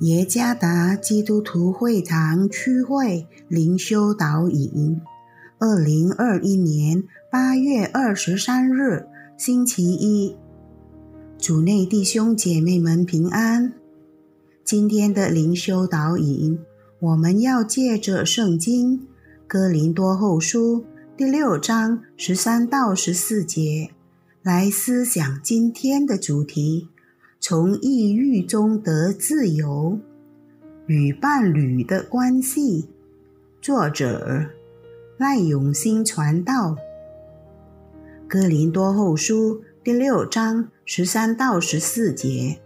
耶加达基督徒会堂区会灵修导引，二零二一年八月二十三日，星期一，主内弟兄姐妹们平安。今天的灵修导引，我们要借着圣经《哥林多后书》第六章十三到十四节来思想今天的主题。从抑郁中得自由，与伴侣的关系。作者赖永新传道，《哥林多后书》第六章十三到十四节。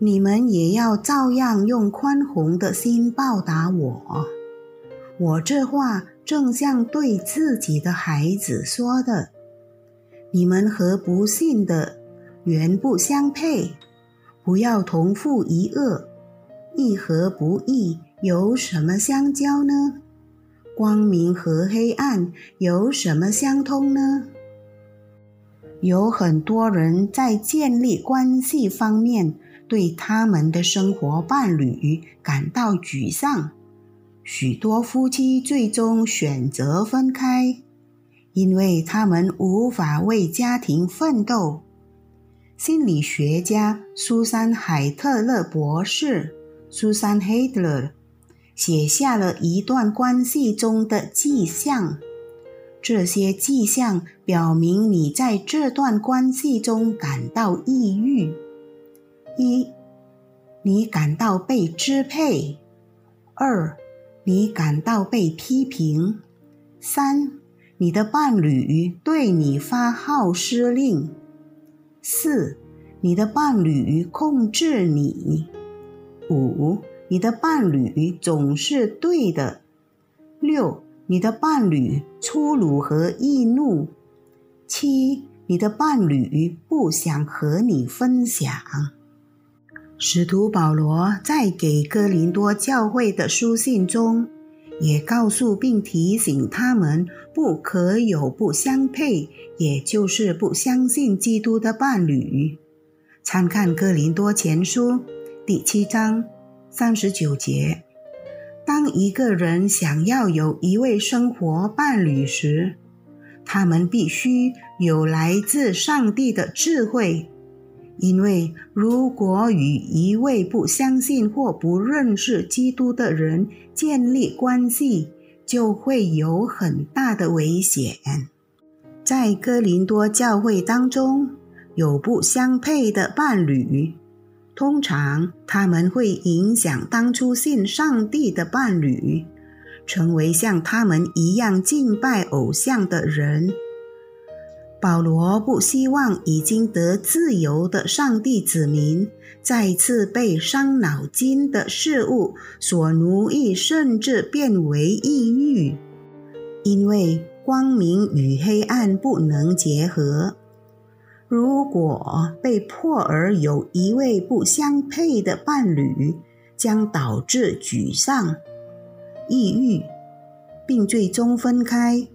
你们也要照样用宽宏的心报答我。我这话正像对自己的孩子说的。你们和不幸的。原不相配，不要同负一恶。义和不义有什么相交呢？光明和黑暗有什么相通呢？有很多人在建立关系方面对他们的生活伴侣感到沮丧，许多夫妻最终选择分开，因为他们无法为家庭奋斗。心理学家苏珊·海特勒博士 （Susan Heider） 写下了一段关系中的迹象。这些迹象表明你在这段关系中感到抑郁：一、你感到被支配；二、你感到被批评；三、你的伴侣对你发号施令。四，你的伴侣控制你；五，你的伴侣总是对的；六，你的伴侣粗鲁和易怒；七，你的伴侣不想和你分享。使徒保罗在给哥林多教会的书信中。也告诉并提醒他们，不可有不相配，也就是不相信基督的伴侣。参看《哥林多前书》第七章三十九节。当一个人想要有一位生活伴侣时，他们必须有来自上帝的智慧。因为如果与一位不相信或不认识基督的人建立关系，就会有很大的危险。在哥林多教会当中，有不相配的伴侣，通常他们会影响当初信上帝的伴侣，成为像他们一样敬拜偶像的人。保罗不希望已经得自由的上帝子民再次被伤脑筋的事物所奴役，甚至变为抑郁，因为光明与黑暗不能结合。如果被迫而有一位不相配的伴侣，将导致沮丧、抑郁，并最终分开。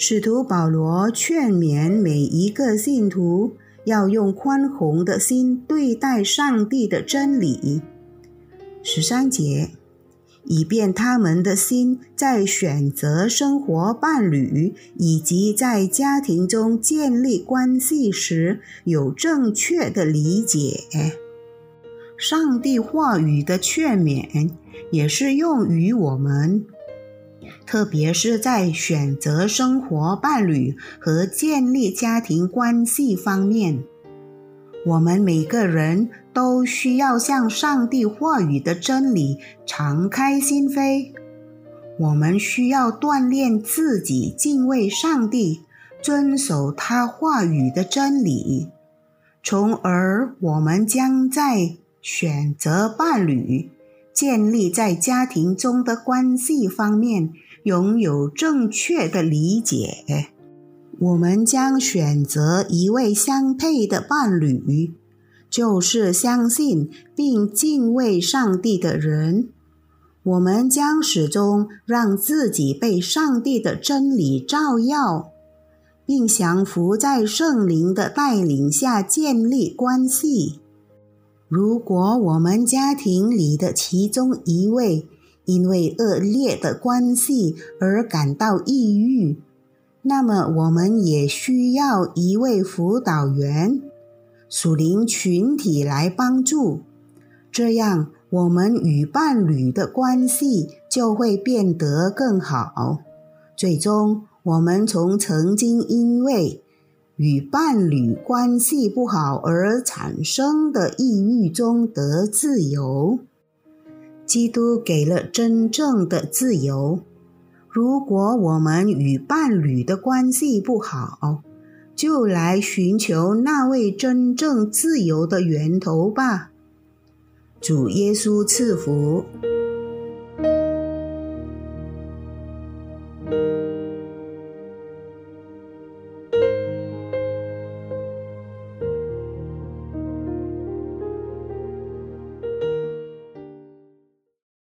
使徒保罗劝勉每一个信徒要用宽宏的心对待上帝的真理。十三节，以便他们的心在选择生活伴侣以及在家庭中建立关系时有正确的理解。上帝话语的劝勉也是用于我们。特别是在选择生活伴侣和建立家庭关系方面，我们每个人都需要向上帝话语的真理敞开心扉。我们需要锻炼自己敬畏上帝，遵守他话语的真理，从而我们将在选择伴侣。建立在家庭中的关系方面拥有正确的理解，我们将选择一位相配的伴侣，就是相信并敬畏上帝的人。我们将始终让自己被上帝的真理照耀，并降服在圣灵的带领下建立关系。如果我们家庭里的其中一位因为恶劣的关系而感到抑郁，那么我们也需要一位辅导员、属灵群体来帮助，这样我们与伴侣的关系就会变得更好。最终，我们从曾经因为与伴侣关系不好而产生的抑郁中得自由。基督给了真正的自由。如果我们与伴侣的关系不好就来寻求那位真正自由的源头吧。主耶稣赐福。